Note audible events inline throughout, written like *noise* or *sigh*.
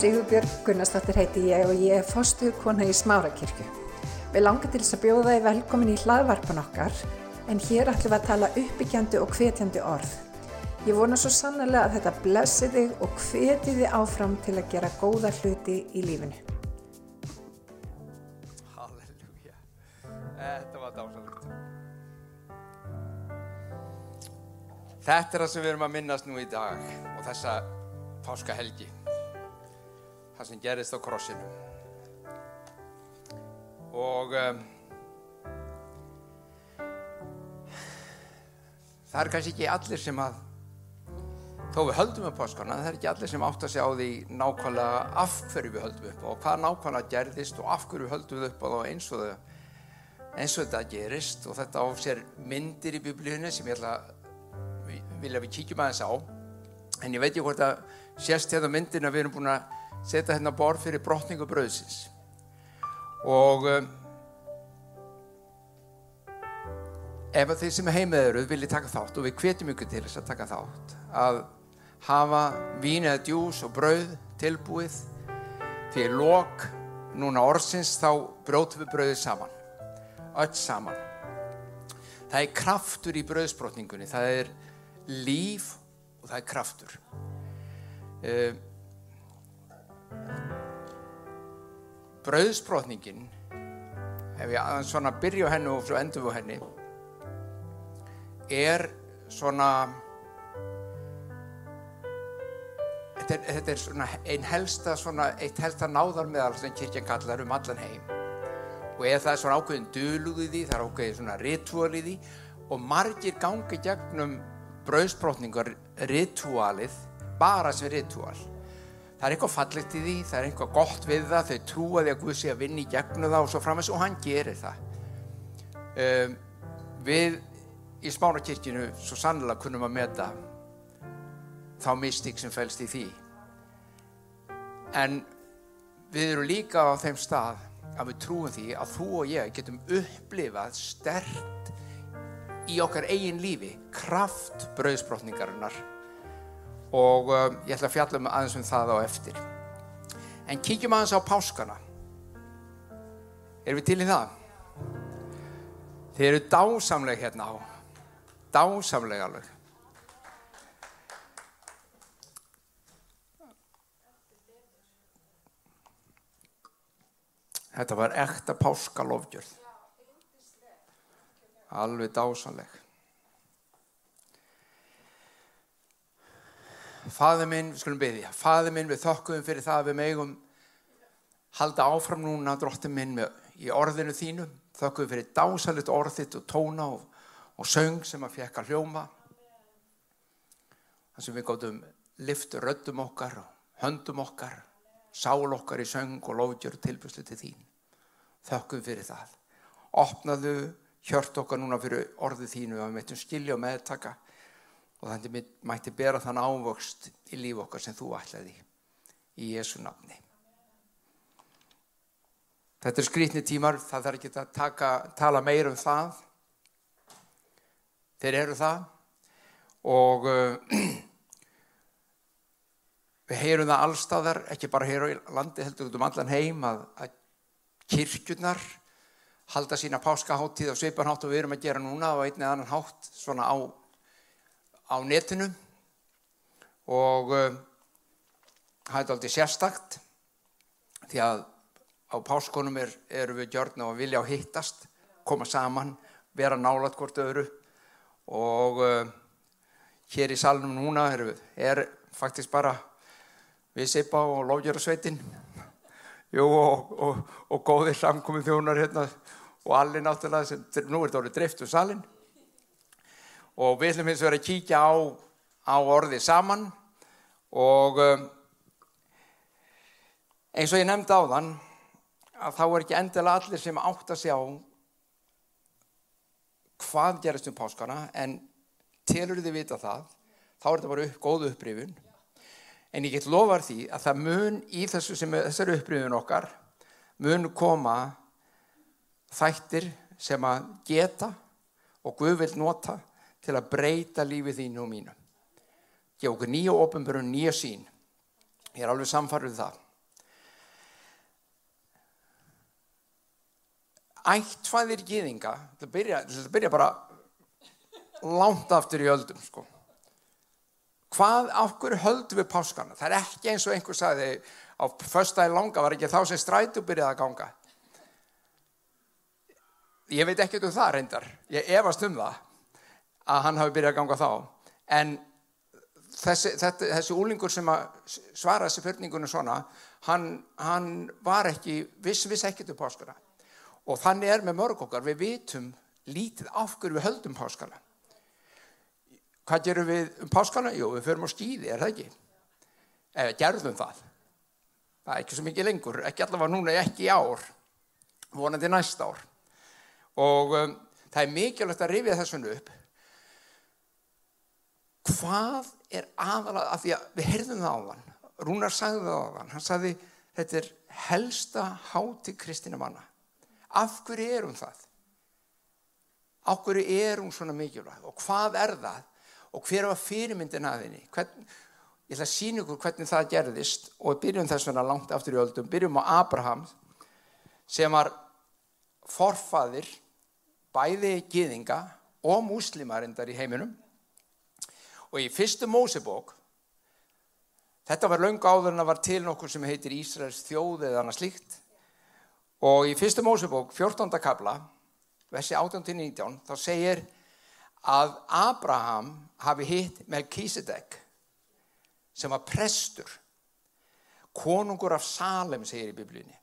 Sigurbjörg Gunnarsdóttir heiti ég og ég er fostuð kona í Smárakirkju. Við langar til þess að bjóða þið velkomin í hlaðvarpan okkar en hér ætlum við að tala uppbyggjandi og hvetjandi orð. Ég vona svo sannlega að þetta blessi þig og hveti þið áfram til að gera góða hluti í lífinu. Halleluja. Þetta var dásalegt. Þetta er það sem við erum að minnast nú í dag og þessa páska helgi. Það sem gerist á krossinu. Og um, það er kannski ekki allir sem að þó við höldum upp páskana, það er ekki allir sem átt að segja á því nákvæmlega af hverju við höldum upp og hvað nákvæmlega gerðist og af hverju við höldum upp og eins og, það, eins og þetta gerist og þetta á sér myndir í biblíunni sem ég ætla að vilja við kíkjum aðeins á en ég veit ekki hvort að sést hérna myndin að við erum búin að setja hérna borð fyrir brotningu bröðsins og um, ef að þið sem heimið eruð viljið taka þátt og við hvetjum ykkur til þess að taka þátt að hafa vín eða djús og brauð tilbúið því að lok núna orðsins þá brótum við brauðið saman öll saman. Það er kraftur í brauðsbrotningunni það er líf og það er kraftur. Uh, brauðsbrotningin ef ég aðeins svona byrja á hennu og svo endur við henni er svona þetta er, þetta er svona einn helsta svona, eitt helsta náðarmeðal sem kirkjan kallar um allan heim. Og ef það er svona ákveðin döluð í því það er ákveðin svona ritual í því og margir gangi gegnum brauðsbrotningar ritualið bara sem ritual það er eitthvað fallegt í því það er eitthvað gott við það þau trúa því að Guð sé að vinna í gegnum það og svo framins og hann gerir það. Um, við í smánakirkjunu svo sannlega kunnum að meta þá mystík sem fælst í því. En við erum líka á þeim stað að við trúum því að þú og ég getum upplifað stert í okkar eigin lífi kraft brauðsbrotningarinnar og um, ég ætla að fjalla um aðeins um það á eftir. En kíkjum aðeins á páskana. Erum við til í það? Þeir eru dásamleg hérna á. Dásamleg alveg. Þetta var ekta páskalofgjörð alveg dásamleg Faði minn, við skulum byggja, faði minn við þokkuðum fyrir það að við megum halda áfram núna drottin minn með, í orðinu þínu, þokkuðum fyrir dásalit orðitt og tóna og, og söng sem að fjekka hljóma. Þannig sem við góðum liftu röddum okkar höndum okkar, sál okkar í söng og lofgjör tilbúslu til þín. Þokkuðum fyrir það. Opnaðu hjört okkar núna fyrir orðið þínu að við meitum skilja og meðtaka og þannig mætti bera þann ávöxt í líf okkar sem þú ætlaði í Jésu nafni. Þetta er skrítni tímar, það þarf ekki að taka, tala meir um það. Þeir eru það og uh, *clears throat* við heyrum það allstaðar, ekki bara hér á landi, heldur út um allan heim að, að kirkjurnar halda sína páskaháttíð á sveipanhátt og við erum að gera núna á einni annan hátt svona á á netinu og uh, það er aldrei sérstakt því að á páskonum er, eru við gjörna og vilja á hittast, koma saman, vera nálat hvort öðru og uh, hér í salnum núna er, er faktisk bara við Sippa og Lófjörðarsveitin *laughs* og, og, og góðir samkomið þjónar hérna og allir náttúrulega sem nú er þetta orðið dreift úr salin og við ætlum hins vegar að kíkja á, á orðið saman. Og um, eins og ég nefndi á þann að þá er ekki endilega allir sem átt að sjá hvað gerist um páskana en telur þið vita það þá er þetta bara upp, góð upprifun. En ég get lofar því að það mun í þessu sem þessari upprifun okkar mun koma þættir sem að geta og Guð vil nota til að breyta lífið þínu og mínu. Geð okkur nýja ofinbjörn, nýja sín. Ég er alveg samfarið um það. Ættfæðir gýðinga, þetta byrja, byrja bara langt aftur í öldum sko. Hvað, af hverju höldum við páskana? Það er ekki eins og einhver sagði á förstæði langa var ekki þá sem strætu byrjaði að ganga. Ég veit ekki um það reyndar, ég efast um það að hann hafi byrjað að ganga þá. En þessi, þetta, þessi úlingur sem svara þessi förningunum svona, hann, hann var ekki, viss, viss ekkert um páskana. Og þannig er með mörg okkar, við vitum lítið af hverju við höldum páskana. Hvað gerum við um páskana? Jú, við förum á skýði, er það ekki? Eða gerðum það. Það er ekki svo mikið lengur, ekki allavega núna, ekki í ár, vonandi næsta ár. Og um, það er mikilvægt að rifja þessum upp. Hvað er aðalega, af því að við heyrðum það á hann, Rúnar sagði það á hann, hann sagði þetta er helsta háti kristina manna. Af hverju er hún það? Af hverju er hún svona mikilvægt og hvað er það? og hver var fyrirmyndin að henni Hvern, ég ætla að sína ykkur hvernig það gerðist og byrjum þess vegna langt aftur í öldum byrjum á Abraham sem var forfaðir bæði giðinga og múslimarindar í heiminum og í fyrstu Mósebók þetta var laung áður en það var til nokkur sem heitir Ísraels þjóð eða annað slíkt og í fyrstu Mósebók 14. kabla versi 18-19 þá segir að Abraham hafi hitt Melchizedek sem var prestur konungur af Salem segir í biblíunni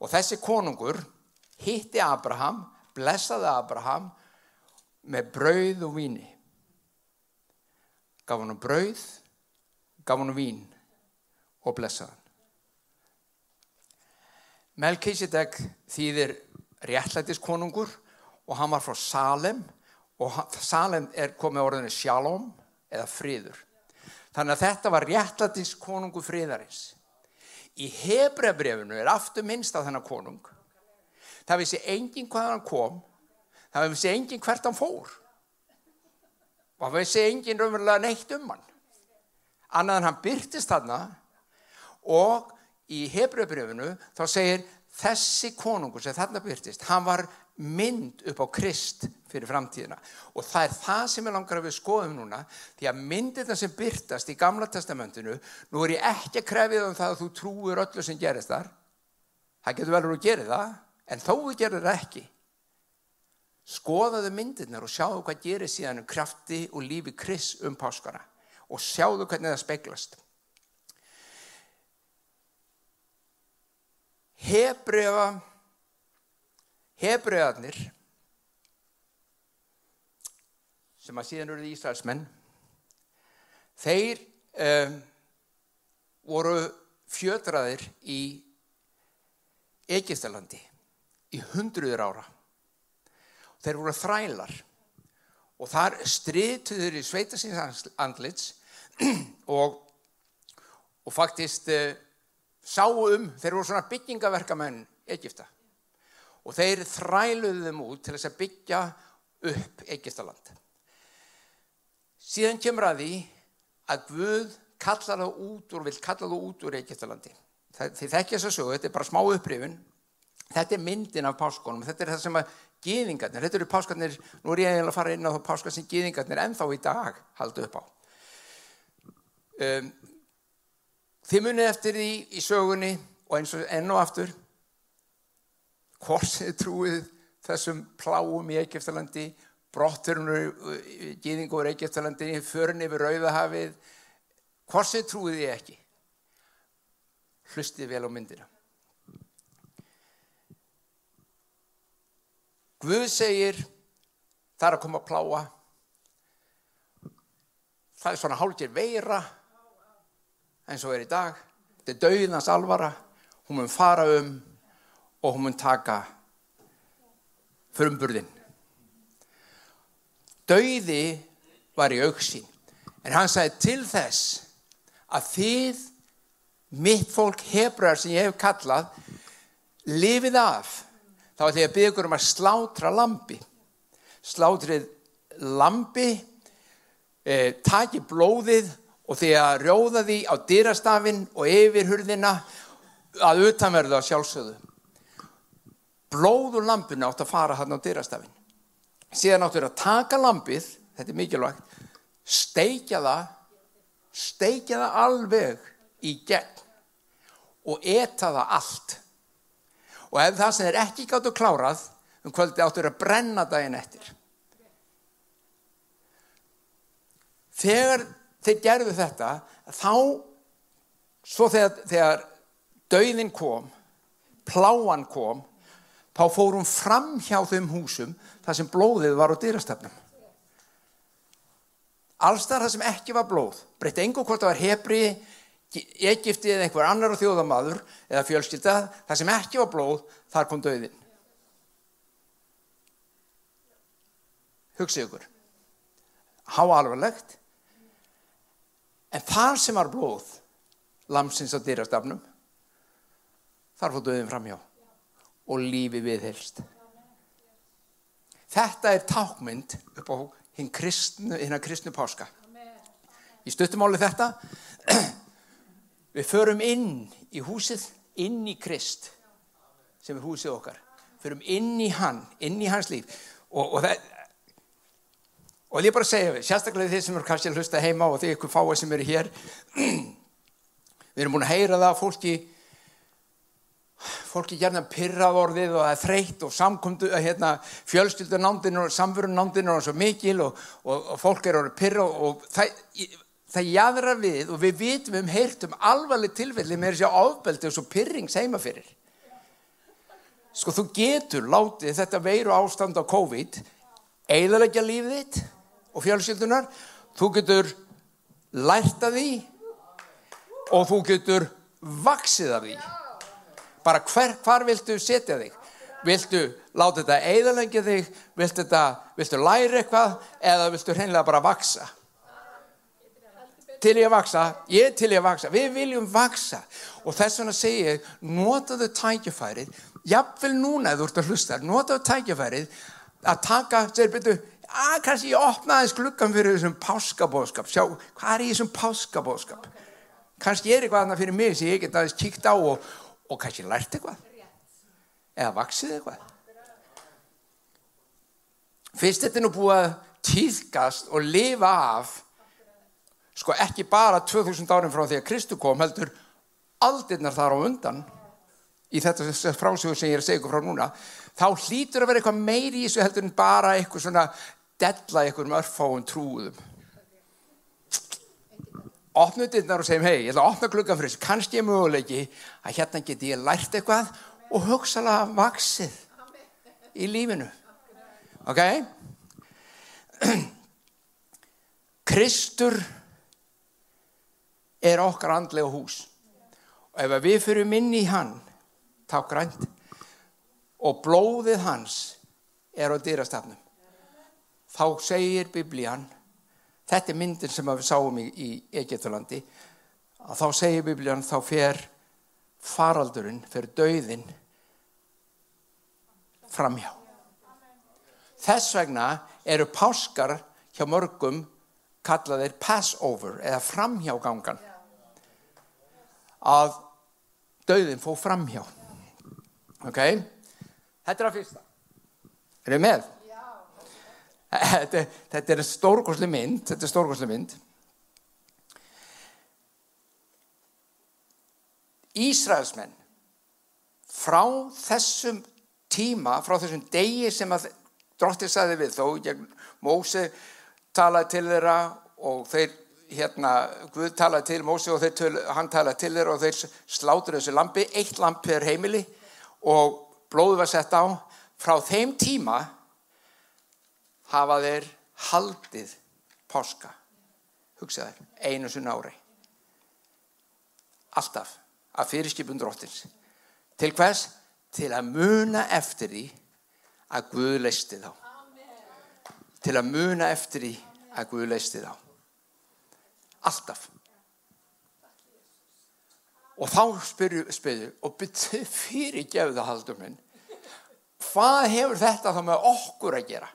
og þessi konungur hitti Abraham blessaði Abraham með brauð og víni gaf hann brauð gaf hann vín og blessaði hann Melchizedek þýðir réttlætiskonungur og hann var frá Salem og Salem er komið orðinu shalom eða friður. Þannig að þetta var réttlatins konungu friðarins. Í Hebreabrefinu er aftur minnst á þennan konung. Það vissi engin hvað hann kom, það vissi engin hvert hann fór. Og það vissi engin raunverulega neitt um hann. Annað en hann byrtist þarna og í Hebreabrefinu þá segir þessi konungu sem þarna byrtist, hann var mynd upp á Krist fyrir framtíðina og það er það sem ég langar að við skoðum núna því að myndirna sem byrtast í gamla testamentinu nú er ég ekki að krefið um það að þú trúir öllu sem gerist þar það getur vel að þú gerir það en þó þú gerir það ekki skoðaðu myndirnar og sjáðu hvað gerir síðan um krafti og lífi Kris um páskana. Og sjáðu hvernig það speglast. Hebrefa Hebreðarnir sem að síðan eruð Ísraelsmenn þeir um, voru fjötraðir í Egiptalandi í hundruður ára þeir voru þrælar og þar strituður í sveitasins andlits *clears throat* og, og faktist uh, sáu um, þeir voru svona byggingaverkamenn Egipta og þeir þræluðu þeim út til þess að byggja upp Egistaland. Síðan kemur að því að Guð kallar það út og vil kalla það út úr Egistalandi. Þið þekkja þess að sögu, þetta er bara smá upprifun. Þetta er myndin af páskonum, þetta er það sem gýðingarnir, þetta eru páskarnir, nú er ég eiginlega að fara inn á það páskar sem gýðingarnir ennþá í dag haldu upp á. Um, þið munið eftir því í sögunni og eins og enn og aftur hvort þið trúið þessum pláum í Egeftalandi, brotturinu gýðingur í Egeftalandi, förin yfir Rauðahafið, hvort þið trúið þið ekki. Hlustið vel á myndina. Guð segir, það er að koma að pláa, það er svona hálfgeir veira, eins og er í dag, þetta er dauðnans alvara, hún mun fara um og hún mun taka frumburðin. Dauði var í auksín en hann sagði til þess að þið, mitt fólk hebrar sem ég hef kallað, lifið af. Þá er því að byggja um að slátra lampi. Slátrið lampi, eh, taki blóðið og því að rjóða því á dýrastafinn og yfir hurðina að utanverða sjálfsögðu. Blóð úr lampinu átt að fara hann á dyrastafin síðan áttur að taka lampið þetta er mikilvægt steikja það steikja það alveg í gegn og eta það allt og ef það sem er ekki gáttu klárað um kvöldi áttur að brenna daginn eftir. Þegar þeir gerðu þetta þá svo þegar, þegar dauðin kom pláan kom þá fórum fram hjá þeim húsum þar sem blóðið var á dyrastefnum. Allstar það sem ekki var blóð breytti engu hvort það var hebri Egipti eða einhver annar þjóðamadur eða fjölskylda, það sem ekki var blóð þar kom döðin hugsið ykkur. Há alvarlegt. En þar sem var blóð lamsins á dýrastafnum þar fór döðin framhjá og lífi viðhelst þetta er tákmynd upp á hinn kristnu, kristnu páska. Í stuttumáli þetta Við förum inn í húsið, inn í Krist, sem er húsið okkar. Förum inn í hann, inn í hans líf. Og, og það, og ég bara segja við, sérstaklega þið sem eru kannski að hlusta heima og þið ykkur fáið sem eru hér, við erum búin að heyra það fólki, fólki gerna pyrrað orðið og það er þreytt og samkundu, hérna, fjölskyldunándinu og samförunándinu og svo mikil og, og, og fólk eru að pyrra og það, það jæðra við og við vitum um heyrtum alvarleg tilfelli með þessi áfbeldi og svo pyrrings heima fyrir. Sko þú getur látið þetta veiru ástand á COVID eiðalegja lífið þitt og fjölskyldunar þú getur lært af því og þú getur vaksið af því. Bara hver, hvar viltu setja þig? Viltu láta þetta eiðalegja þig? Viltu, viltu læra eitthvað? Eða viltu hreinlega bara vaksa til ég að vaksa, ég til ég að vaksa, við viljum vaksa og þess vegna segir ég, notaðu tækjafærið, jafnvel núna þú ert að hlusta, notaðu tækjafærið að taka, segir byrju, að kannski ég opnaði sklukkan fyrir þessum páskabóðskap, sjá, hvað er í þessum páskabóðskap? Kannski er eitthvað annað fyrir mig sem ég get aðeins kíkt á og, og kannski lært eitthvað eða vaksið eitthvað. Fyrst þetta er nú búið að týðgast og lifa af sko ekki bara 2000 árin frá því að Kristu kom heldur aldirnar þar á undan í þetta frásögur sem ég er að segja ykkur frá núna þá hlýtur að vera eitthvað meiri í þessu heldur en bara eitthvað svona della eitthvað um örfáum trúðum opnu dyrnar og segjum hei, ég ætla að opna klukkan fyrir þessu. Kannski ég möguleiki að hérna geti ég lært eitthvað og hugsalega vaksið í lífinu. Ok? *clears throat* Kristur er okkar andlega hús. Og ef við fyrir inn í hann þá grænt. Og blóðið hans er á dýrastafnum þá segir biblían þetta er myndin sem við sáum í, í Egiptalandi að þá segir biblían þá fer faraldurinn, fer döðin framhjá. Þess vegna eru páskar hjá mörgum kallaðir passover eða framhjágangan að döðin fó framhjá. Ok? Þetta er að fyrsta. Er þið með? þetta, þetta er stórgóðsli mynd þetta er stórgóðsli mynd. Ísraelsmenn frá þessum tíma frá þessum degi sem að dróttir saði við þó Móse talaði til þeirra og þeir hérna, Guð talaði til Mósi og töl, hann talaði til þeir og þeir slátur þessu lampi, eitt lampi er heimili og blóðu var sett á frá þeim tíma hafa þeir haldið páska hugsaður, einu sunn ári. Alltaf að fyrirskipun dróttins til hvers? til að muna eftir því að Guð leisti þá. Til að muna eftir því að Guð leisti þá alltaf. Og þá spyrju, spyrju og byrju fyrir gefða haldur minn hvað hefur þetta þá með okkur að gera?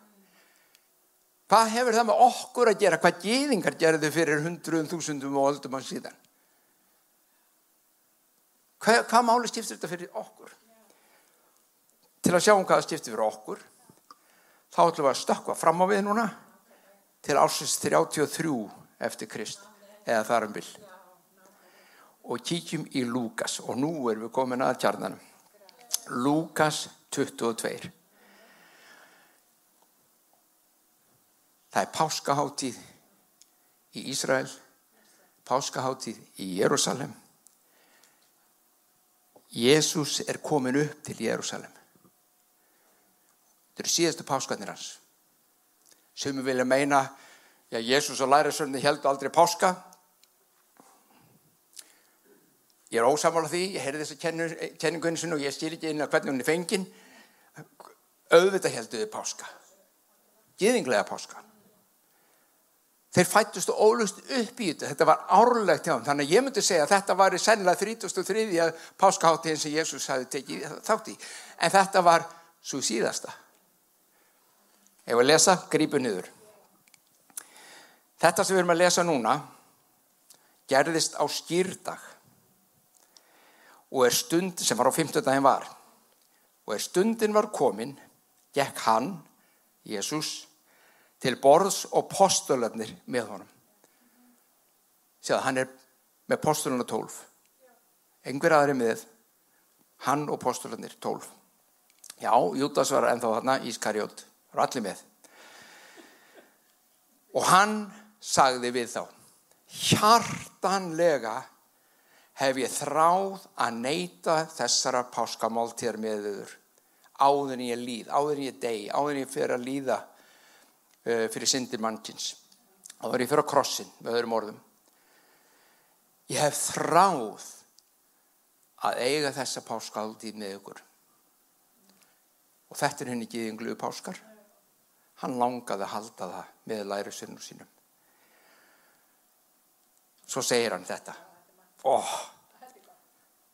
Hvað hefur það með okkur að gera? Hvað geðingar gerðu fyrir hundruðum þúsundum og öldum á síðan? Hvað, hvað máli stiftur þetta fyrir okkur? Til að sjá um hvað skipti fyrir okkur, þá ætlum við að stökka fram á við núna til ásins 33 eftir Krist, eða þar um vil. Og kíkjum í Lúkas og nú erum við komin að kjarnanum. Lúkas 22. Það er páskaháttíð í Ísrael, páskaháttíð í Jérúsalem. Jésús er komin upp til Jérúsalem. Þetta eru síðastu páskarnir hans. Sumi vilja meina, já, Jésús og lærisörni heldur aldrei páska. Ég er ósamála því, ég heyrði þessa kenningunni sinni og ég skil ekki inn að hvernig hún er fengin. Auðvitað heldur þið páska. Gýðinglega páska. Þeir fættust og ólust upp í þetta. Þetta var árlegt hjá þeim. Þannig að ég myndi segja að þetta var í sennilega 33. páskaháttíðin sem Jésús hafi tekið þátt í. En þetta var svo síðasta. Ef við lesa, grípu niður. Þetta sem við erum að lesa núna gerðist á skýrdag og er stund sem var á 15. daginn var og er stundin var komin gekk hann, Jésús til borðs og postularnir með honum sér að hann er með postularna tólf einhver aðri með hann og postularnir tólf já, Jútas var ennþá þarna Ískarjótt Það eru allir með. Og hann sagði við þá, hjartanlega hef ég þráð að neyta þessara páskamáltíðar með þauður. Áður en ég líð, áður en ég deg, áður en ég fyrir að líða uh, fyrir syndir mannkins. Áður en ég fyrir að krossin, með öðrum orðum. Ég hef þráð að eiga þessa páskamáltíð með ykkur. Og þetta er henni gíðingluðu páskar hann langaði að halda það með lærisvinnum sínum. Svo segir hann þetta. Ó,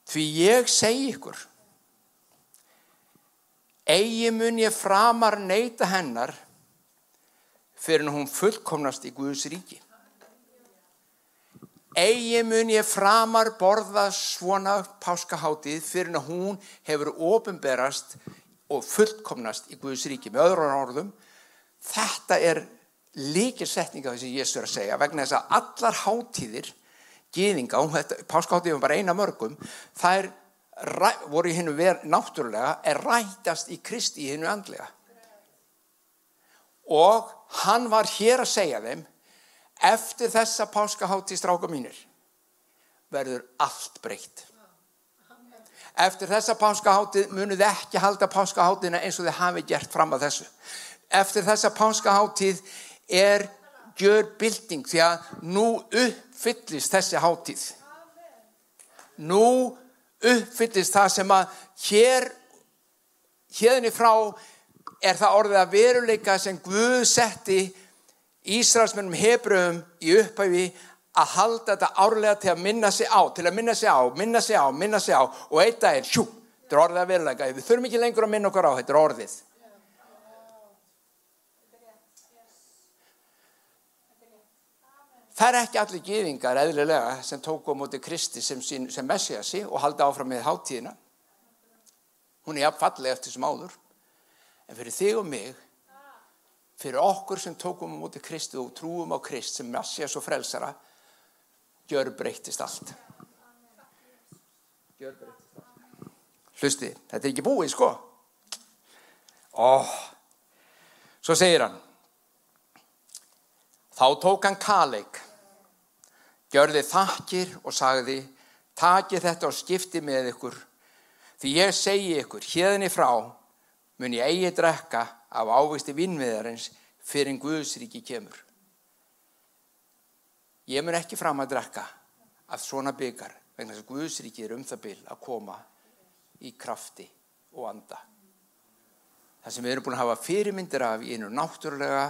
því ég segi ykkur, eigi mun ég framar neyta hennar fyrir hún fullkomnast í Guðs ríki. Eigi mun ég framar borða svona páskaháttið fyrir hún hefur ofinberast og fullkomnast í Guðs ríki. Með öðrum orðum, Þetta er líkir setninga þess að Jésu er að segja vegna þess að allar hátíðir gýðinga, páskaháttíðum bara eina mörgum, er voru í hennu verð náttúrulega er rætast í Kristi í hennu andlega. Og hann var hér að segja þeim eftir þessa páskaháttíð stráka mínir verður allt breytt. Eftir þessa páskaháttíð munuð ekki halda páskaháttíðina eins og þið hafi gert fram að þessu. Eftir þessa pánskaháttíð er gjör bilding því að nú uppfyllist þessi háttíð. Nú uppfyllist það sem að hér, hérni frá er það orðið að veruleika sem Guð setti Ísraelsmennum Hebreum í upphæfi að halda þetta árlega til að minna sig á, til að minna sig á, minna sig á, minna sig á og eitt dag er, sjú, þetta er orðið að veruleika, við þurfum ekki lengur að minna okkur á, þetta er orðið. Það er ekki allir gýðingar eðlilega sem tóku á móti Kristi sem, sem messiasi og haldi áfram með háttíðina. Hún er jafnfallega eftir sem áður. En fyrir þig og mig, fyrir okkur sem tókum á móti Kristi og trúum á Krist sem messias og frelsara, gjör breytist allt. Gjör breytist allt. Hlusti, þetta er ekki búið sko. Ó, svo segir hann. Þá tók hann kaleik, gjörði þakkir og sagði, taki þetta og skipti með ykkur, því ég segi ykkur, hérni frá mun ég eigi drekka af ávisti vinnviðarins fyrir en Guðsríki kemur. Ég mun ekki fram að drekka af svona byggar, vegna þess að Guðsríki er um það byl að koma í krafti og anda. Það sem við erum búin að hafa fyrirmyndir af í einu náttúrulega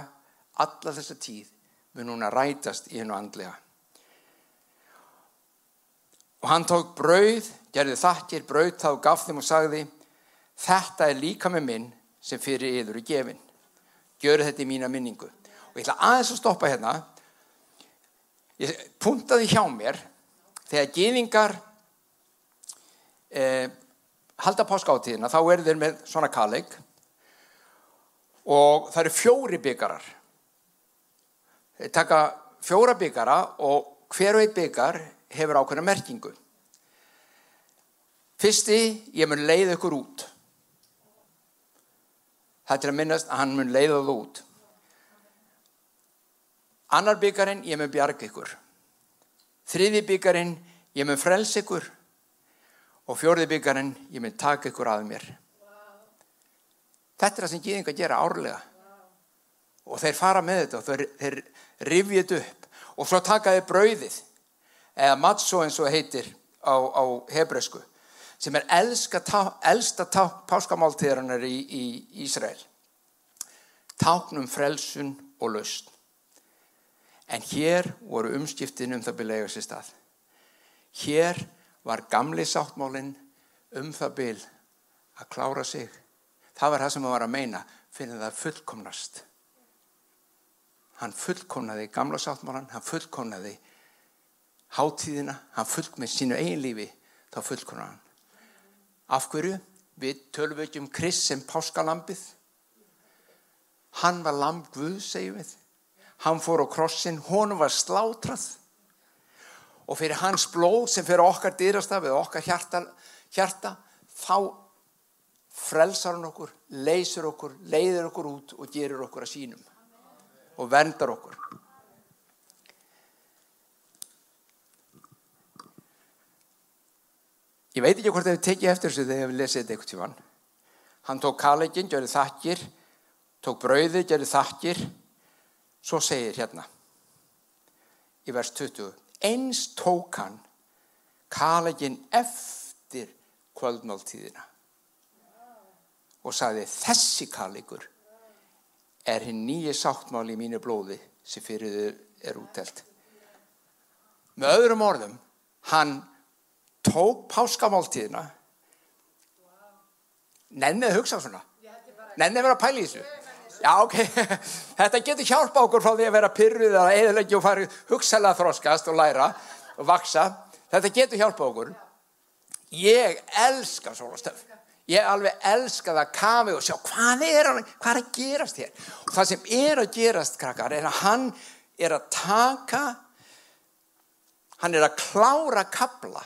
alla þessa tíð mun hún að rætast í hennu andlega. Og hann tók brauð, gerði þakkir, brauð þá gaf þeim og sagði, þetta er líka með minn sem fyrir yður í gefin. Gjöru þetta í mína minningu. Og ég ætla aðeins að stoppa hérna. Ég puntaði hjá mér þegar gefingar eh, halda páskáttíðina þá er þeir með svona kaleik og það eru fjóri byggarar. Þeir taka fjóra byggara og hver og einn byggar hefur ákveðna merkingu. Fyrsti, ég mun leiða ykkur út. Það er til að minnast að hann mun leiða þú út. Annar byggarinn, ég mun bjarga ykkur. Þriði byggarinn, ég mun frels ykkur. Og fjörði byggarinn, ég mun taka ykkur að mér. Þetta er það sem gíðingar gera árlega. Og þeir fara með þetta og þeir, þeir rifjit upp. Og svo takaði brauðið, eða mattsó eins og heitir á, á hebreusku, sem er elsta páskamáltíðarinnar í, í Ísrael. Táknum frelsun og laust. En hér voru umskiptin um það byrja eiga sér stað. Hér var gamli sáttmálinn um það byrj að klára sig Það var það sem hann var að meina, finnir það fullkomnast. Hann fullkomnaði gamla sáttmálan, hann fullkomnaði hátíðina, hann fullkomnaði sínu eigin lífi, þá fullkomnaði hann. Af hverju? Við tölum ekki um Krist sem páskalambið. Hann var lamb Guð, segjum við. Hann fór á krossin, honum var slátrað. Og fyrir hans blóð sem fyrir okkar dýrastaf eða okkar hjarta, hjarta þá frelsar hann okkur, leysur okkur, leiðir okkur út og gerir okkur að sínum og verndar okkur. Ég veit ekki hvort hefur tekið eftir þessu þegar hef lesið þetta eitthvað tífan. Hann tók kalegin, gerði þakkir, tók brauði, gerði þakkir, svo segir hérna í vers 20, eins tók hann kalegin eftir kvöldmáltíðina og sagði þessi kallikur er hinn nýji sáttmál í mínu blóði sem fyrir þau er úttelt. Með öðrum orðum, hann tók páskamáltíðina nennið að hugsa svona. Nennið að vera að pæla í þessu. Já ok, *laughs* þetta getur hjálpa okkur frá því að vera pyrruð eða eðlegi og fara hugsalega þróskast og læra og vaksa, þetta getur hjálpa okkur. Ég elska svona stöf Ég alveg elska það kafi og sjá hvað er, hann, hvað er að gerast hér. Og það sem er að gerast, krakkar, er að hann er að taka, hann er að klára kabla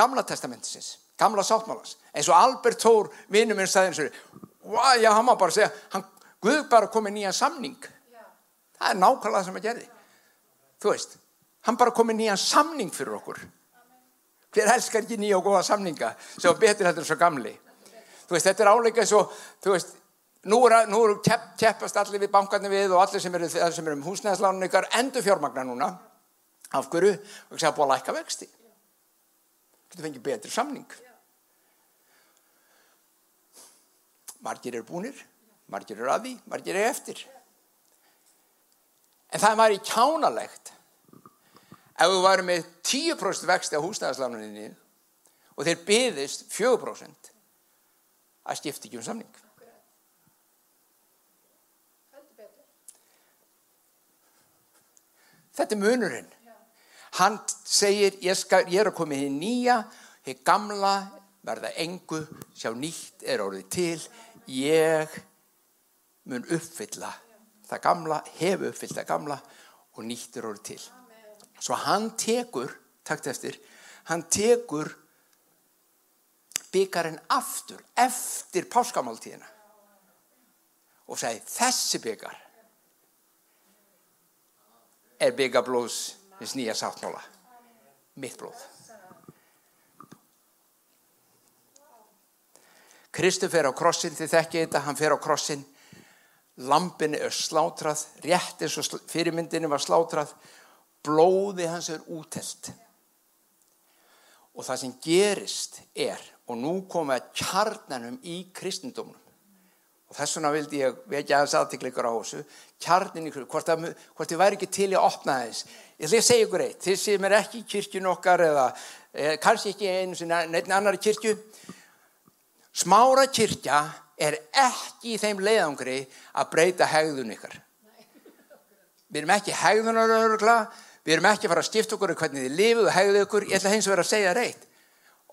gamla testamentisins, gamla sáttmálas. Eins og Albert Thor, vinnum minn, sagði eins og, já, hann má bara segja, hann Guð bara komið nýja samning. Það er nákvæmlega það sem að gerði. Þú veist, hann bara komið nýja samning fyrir okkur. Hver elskar ekki nýja og góða samninga sem betur heldur svo gamli? Þú veist, þetta er áleika eins og, þú veist, nú eru er kepp, keppast allir við bankarnir við og allir sem eru, eru um húsnæðslánun ykkar endur fjármagnar núna. Af hverju? Og það er búið að læka vexti. Þú fengið betri samning. Margir eru búnir, margir eru aði, margir eru eftir. En það er maður í kjánalegt ef þú varum með 10% vexti á húsnæðarslánuninni og þeir byðist 4% að skipta ekki um samning. Þetta er munurinn. Hann segir, ég, skal, ég er að koma í nýja, hér gamla verða engu, sjá nýtt er orðið til, ég mun uppfylla það gamla, hef uppfyllt það gamla og nýtt er orðið til. Svo hann tekur, takt eftir, hann tekur byggarinn aftur, eftir páskamáltíðina og segi þessi byggar er byggablóðs hins nýja sáttmála, mitt blóð. Kristur fer á krossin, þið þekkið þetta, hann fer á krossin, lampinni er slátrað, rétt eins og fyrirmyndinni var slátrað blóði hans er útelt. Og það sem gerist er og nú komum við að kjarnanum í kristendómnum og þess vegna vildi ég vekja aðeins aðtikleikur á þessu. Kjarnin kristendómnum, hvort, hvort þið væri ekki til að opna þess ég ætla að segja ykkur eitt, þið sem er ekki í kirkjun okkar eða eh, kannski ekki einu sinna neitt annari kirkju. Smára kirkja er ekki í þeim leiðangri að breyta hegðun ykkar. Við erum ekki hegðunaröðurgla Við erum ekki að fara að stifta okkur um hvernig þið lifið og hegðu okkur. Ég ætla hins vera að segja reitt.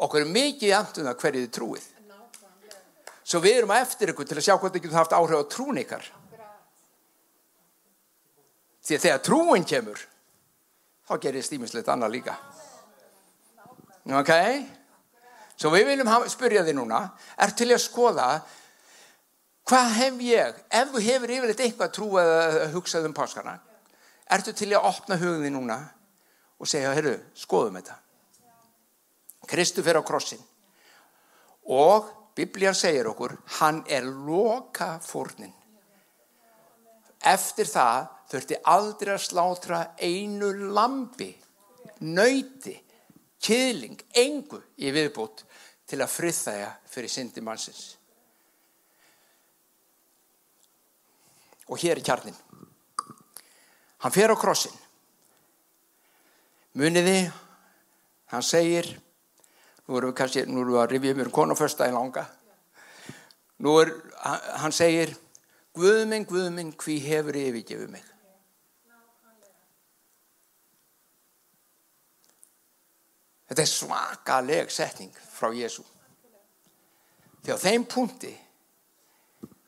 Okkur er mikið andum það hverju þið trúið. Svo við erum að eftir ykkur til að sjá þið getur haft áhrif á trún ykkar. Því að þegar trúin kemur, þá gerir stímislegt annað líka. Ok? Svo við viljum spyrja þið núna, er til að skoða hvað hef ég, ef þú hefur yfirleitt eitthvað trú að hugsað um páskana, ertu til að opna hugðið núna og segja, herru, skoðum þetta. Kristu fyrir á krossin og Biblían segir okkur, hann er loka fórnin. Eftir það þurfti aldrei að slátra einu lampi, nöyti, kýðling, engu í viðbútt til að friðþæja fyrir syndi mannsins. Og hér er kjarnin. Hann fer á krossin. Muniði, hann segir, nú erum við kannski, nú erum við að rifja um konaförsta í langa. Nú er, hann segir, Guðminn, Guðminn, hví hefur yfirgefið mig? Þetta er svakaleg setning frá Jésu. Á þeim punkti,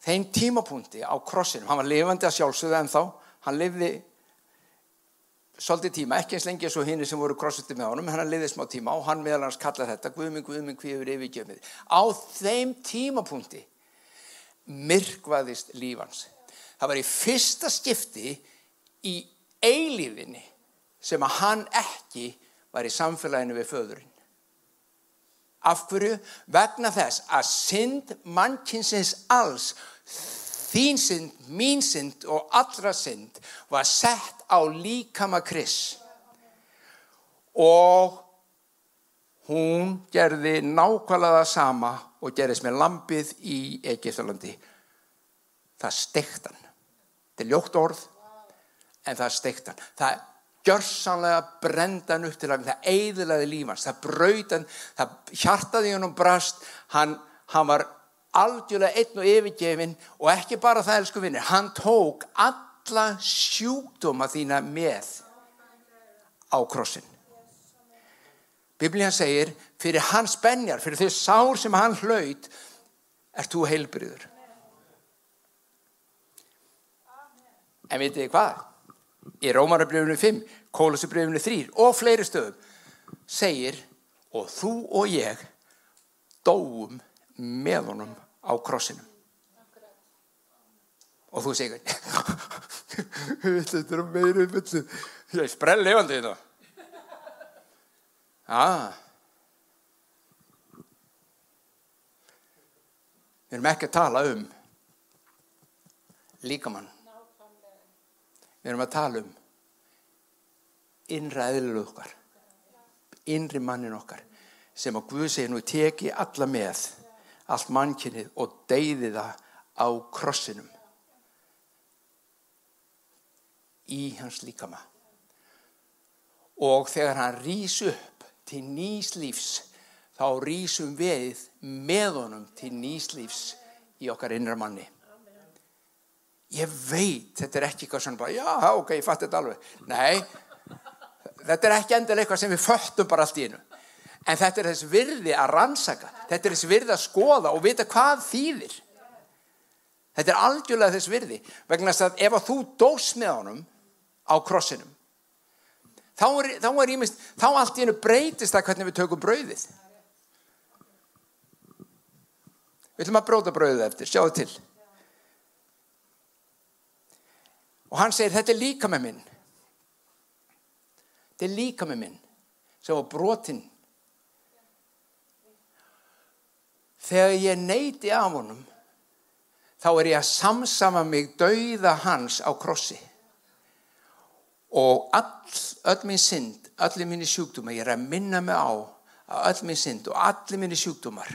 þeim tímapunkti á krossinum, hann var lifandi að sjálfsögðu en þá, hann lifði svolítið tíma, ekki eins lengi eins og hinn sem voru krossiti með honum, hann lifði smá tíma og hann meðal hans kallaði þetta, Guðminn, Guðminn, hví hefur yfirgefið. Á þeim tímapunkti myrkvaðist lífans. Það var í fyrsta skipti í eilífinni sem að hann ekki var í samfélaginu við föðurinn. Af hverju? Vegna þess að synd mannkinsins alls, þín synd, mín synd og allra synd var sett á líkama kris. Og hún gerði nákvæmlega sama og gerðist með lampið í Egiptalandi. Það steikt hann. Þetta er ljótt orð, en það steikt hann. Það gjörsanlega brenda hann upp til hann, það eiðilaði lífans, það braut hann, það hjartaði hann um brast, hann, hann var algjörlega einn og yfirgefin og ekki bara það elsku vinni, hann tók alla sjúkdóma þína með á krossin. Biblíðan segir, fyrir hans benjar, fyrir þau sár sem hann hlaut, er þú heilbriður. En veitu þið hvað? Í Rómarabrjöfunu 5, Kólusubrjöfunu 3 og fleiri stöðum segir, og þú og ég dóum með honum á krossinum. Og þú segir, þetta er meira. Ég er sprell levandi þetta. Já. Við erum ekki að tala um líkamann. Við erum að tala um innræðilu okkar, innri mannin okkar sem að Guð segir nú teki alla með, allt mannkynnið og deyði það á krossinum í hans líkama. Og þegar hann rýs upp til nýs lífs, þá rýsum við með honum til nýs lífs í okkar innra manni. Ég veit, þetta er ekki eitthvað svona bara, já, ok, ég fatt þetta alveg. Nei, þetta er ekki endilega eitthvað sem við föttum bara allt í einu. En þetta er þess virði að rannsaka, þetta er þess virði að skoða og vita hvað þýðir. Þetta er algjörlega þess virði, vegna að ef að þú dós með honum á krossinum, þá er, þá er ímest, þá allt í einu breytist það hvernig við tökum brauðið. Við ætlum að bróta brauðið eftir, sjáðu til. Og hann segir, þetta er líka með minn. Þetta er líka með minn sem var brotinn. Þegar ég neyti af honum, þá er ég að samsama mig dauða hans á krossi. Og all, öll minn synd, allir minni sjúkdómar, ég er að minna mig á að öll minn synd og allir minni sjúkdómar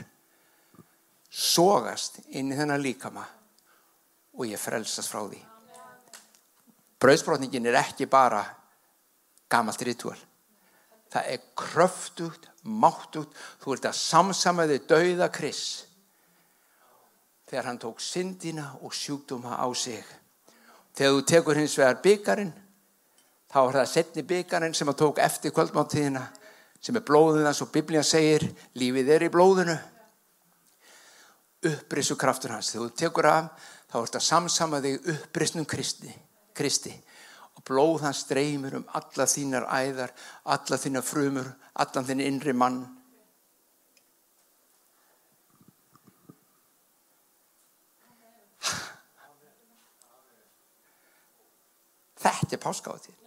sogast inn í þennan líkama og ég frelsast frá því. Brauðsbrotningin er ekki bara gamalt ritual. Það er kröftugt, máttugt, þú ert að samsama þig dauða kris þegar hann tók syndina og sjúkdóma á sig. Þegar þú tekur hins vegar byggarinn, þá er það setni byggarinn sem að tók eftir kvöldmáttíðina sem er blóðið hans og Biblían segir lífið er í blóðinu. Upprissu kraftur hans. Þegar þú tekur af þá ert að samsama þig upprisnum Kristi, Kristi. Og blóð hans streymir um alla þínar æðar alla þínar frumur, allan þín innri mann. Þetta er páskáðið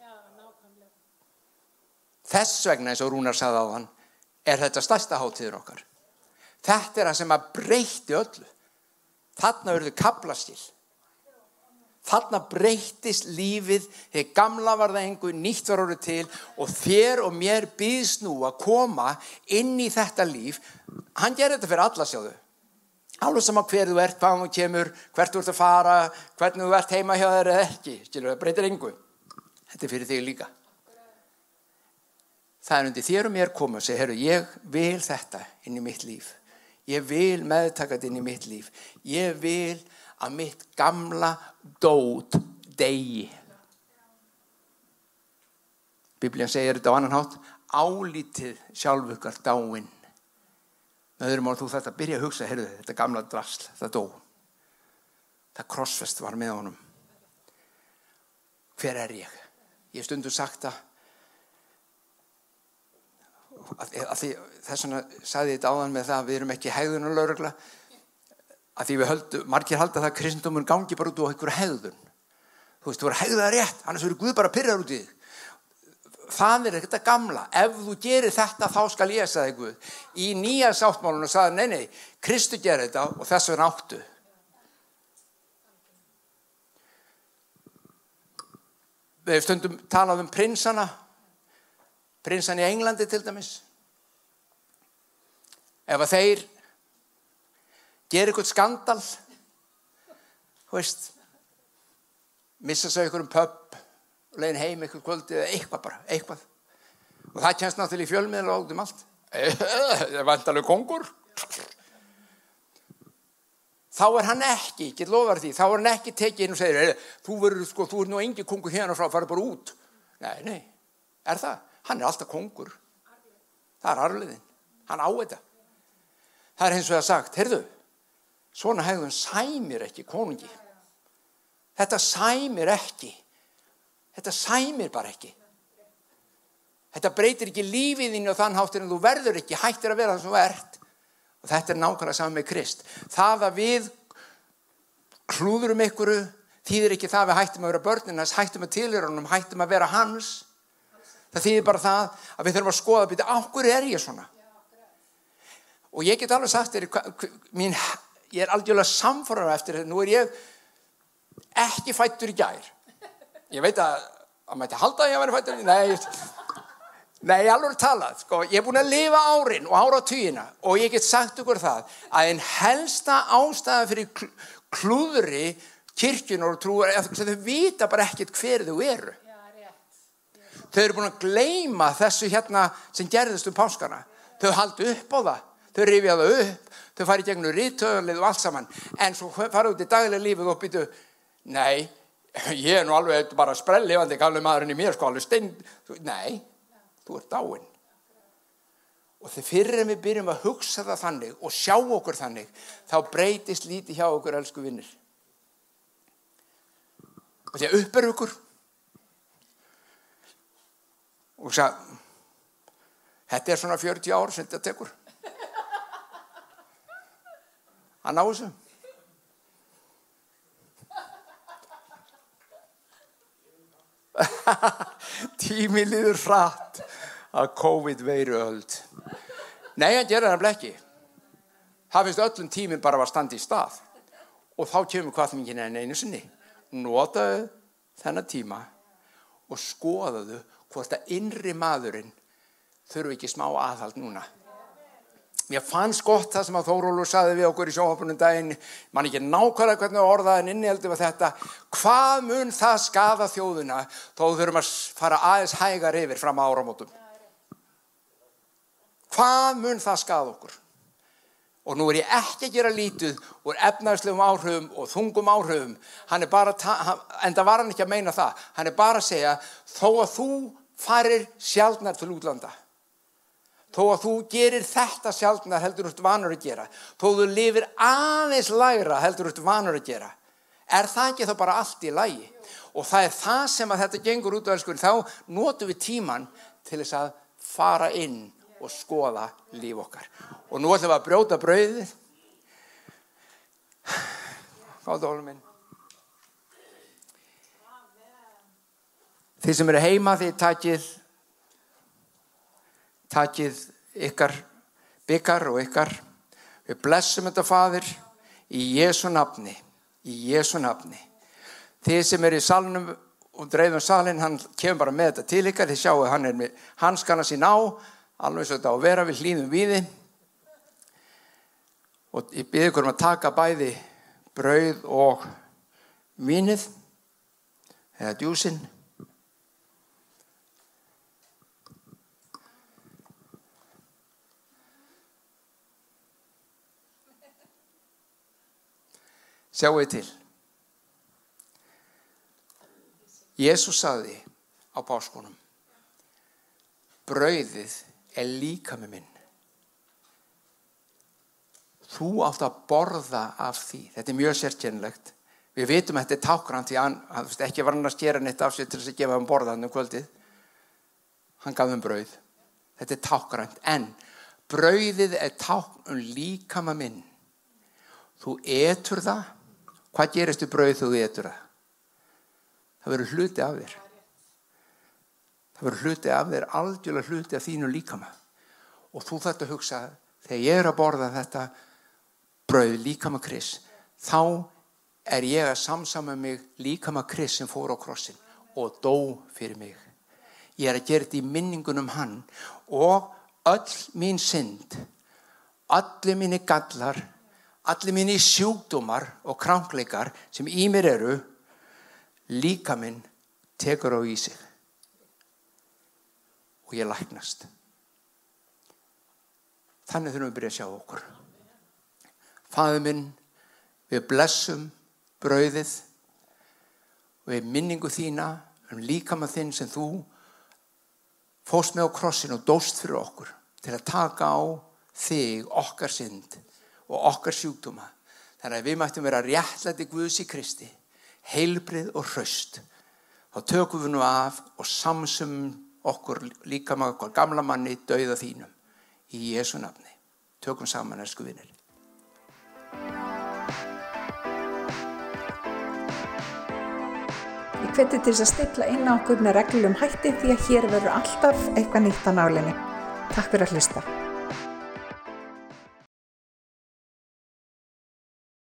Þess vegna eins og Rúnar sagði á hann er þetta stærsta hátíður okkar. Þetta er það sem að breyti öllu. Þarna verður kaplaskil. Þarna breytist lífið, þegar gamla var það einhver, nýtt var orðið til og þér og mér býðs nú að koma inn í þetta líf. Hann gerir þetta fyrir alla sjáðu. Alveg sama hver þú ert, hvað þú kemur, hvert þú ert að fara, hvernig þú ert heima hjá þér eða ekki. Skilur, það breytir einhver. Þetta er fyrir þig líka það er undir þér og mér koma og segja, herru, ég vil þetta inn í mitt líf. Ég vil meðtaka þetta inn í mitt líf. Ég vil að mitt gamla dót degi. Biblían segir þetta á annan hátt, álítið sjálfukar dáinn. Með öðrum ára þú þetta byrja að hugsa, herru, þetta gamla drasl, það dó. Það krossfest var með honum. Hver er ég? Ég stundu sagt að þess vegna sagði ég þetta áðan með það að við erum ekki hegðun og laurugla að því við höldum, margir halda það að kristendómun gangi bara út á einhverju hegðun. Þú veist, þú verður hegðað rétt annars verður Guð bara pyrrar út í þig. Það er þetta gamla. Ef þú gerir þetta þá skal ég sagði Guð í nýja sáttmálunum sagði nei nei, Kristu gerir þetta og þess vegna áttu. Við stundum talað um prinsana prinsan í Englandi til dæmis. Ef að þeir gera eitthvað skandal veist missa sig eitthvað um pub legin heim eitthvað kvöldi eða eitthvað bara eitthvað. Og það kennst náttúrulega í fjölmiðla og átum allt. *laughs* Það er vantalega kongur. Þá er hann ekki, ekki lofar því, þá er hann ekki tekið inn og segir, þú verður sko, þú er nú engi kongur hérna frá, fara bara út. Nei, nei, er það hann er alltaf kongur. Það er arliðin, hann á þetta. Það er eins og það sagt heyrðu, svona hegðun sæmir ekki konungi. Þetta sæmir ekki. Þetta sæmir bara ekki. Þetta breytir ekki lífiðinu og þann háttir en þú verður ekki hættir að vera það sem þú ert. Og þetta er nákvæmlega saman með Krist. Það að við hlúðurum ykkuru þýðir ekki það að við hættum að vera börnina hættum að tilhöra honum, hættum að vera hans það þýðir bara það að við þurfum að skoða að byrja, áhverju er ég svona? Og ég get alveg sagt þér ég er algjörlega samfórar eftir þetta, nú er ég ekki fættur í gær. Ég veit að að mæti halda að ég að vera fættur nei, nei, alveg talað sko, ég er búin að lifa árin og ára týjina og ég get sagt ykkur það að einn helsta ástæða fyrir klúðri kirkjunur og trúar, þau vita bara ekkert hver þau eru þau eru búin að gleima þessu hérna sem gerðist um páskana. Þau haldi upp á það. Þau rifja það upp, þau fari gegnum rítöðanlið og allt saman, en svo fara út í daglega lífið og býtu nei, ég er nú alveg bara sprellifandi gallu maðurinn í mér sko alveg stein, nei, þú ert dáinn. Og þegar fyrir við byrjum að hugsa það þannig og sjá okkur þannig þá breytist lítið hjá okkur elsku vinnir og því að uppur okkur og sagði þetta er svona 40 ár sem þetta tekur. Að ná þessu. *laughs* Tími liður hratt að COVID veiru öld nei, hann gerir það blekki það finnst öllum tímin bara að standa í stað. Og þá kemur hvað mikið neina einu sinni. Notaðu þennan tíma og skoðaðu hvort að innri maðurinn þurfu ekki smá aðhald núna. Mér fannst gott það sem að Þórólur saði við okkur í sjóhapunum daginn, mann ekki nákvæmlega hvernig orðaðin inni heldur við þetta, hvað mun það skada þjóðuna þó þurfum að fara aðeins hægar yfir fram á áramótum? Hvað mun það skada okkur? Og nú er ég ekki að gera lítið úr efnarslegum áhrifum og þungum áhrifum, en það var hann ekki að meina það, hann er bara að segja þó að þú farir sjálfnar til útlanda Þó að þú gerir þetta sjálfna heldur ert vanur að gera. Þó þú lifir aðeins lægra heldur ert vanur að gera. Er það ekki þá bara allt í lægi? Og það er það sem að þetta gengur út á elskunni. Þá notum við tíman til þess að fara inn og skoða líf okkar. Og nú ætlum við að brjóta brauðið. Gáðu hólum minn. Þið sem eru heima þið takið takið ykkar byggar og ykkar við blessum þetta fadir í Jésu nafni í Jésu nafni þið sem eru í salnum og dreifum salin, hann kemur bara með þetta til ykkar þið sjáu hann er með hanskana sín á alveg svo þetta á að vera við hlýðum viði og ég byrði ykkur um að taka bæði brauð og vínið eða djúsin Sjáu þið til. Jésús saði á páskunum, brauðið er líka með minn. Þú átt að borða af því. Þetta er mjög sérkennlegt. Við vitum að þetta er tákrand því hann, hann ekki var hann að skera neitt af sig til þess að gefa hann borða hann um kvöldið. Hann gaf hann brauð. Þetta er tákrand. En brauðið er tákrand um líka með minn. Þú etur það Hvað gerist þú brauð þú etur það? Það verður hluti af þér. Það verður hluti af þér, aldjúlega hluti af þínu líkama. Og þú að hugsa, þegar ég er að borða þetta brauð líkama kris, þá er ég að samsama mig líkama kris sem fór á krossin og dó fyrir mig. Ég er að gera þetta í minningunum hann og öll mín synd, allir mínir gallar, allir mínir sjúkdómar og krankleikar sem í mér eru líka minn tekur á í sig og ég læknast þannig þurfum við að byrja að sjá okkur Fæðu minn við blessum brauðið og við minningu þína um líkama þinn sem þú fóst með á krossin og dóst fyrir okkur til að taka á þig, okkar synd og okkar sjúkdóma. Þannig að við mættum vera réttlæti Guðs í Kristi, heilbrið og hraust. Þá tökum við nú af og samsum okkur líka með okkur gamla manni dauða þínum í Jésu nafni. Tökum saman, ersku vinnir. Ég hveti til þess að stilla inn á okkur með reglum hætti því að hér verður alltaf eitthvað nýtt á nálinni. Takk fyrir að hlusta.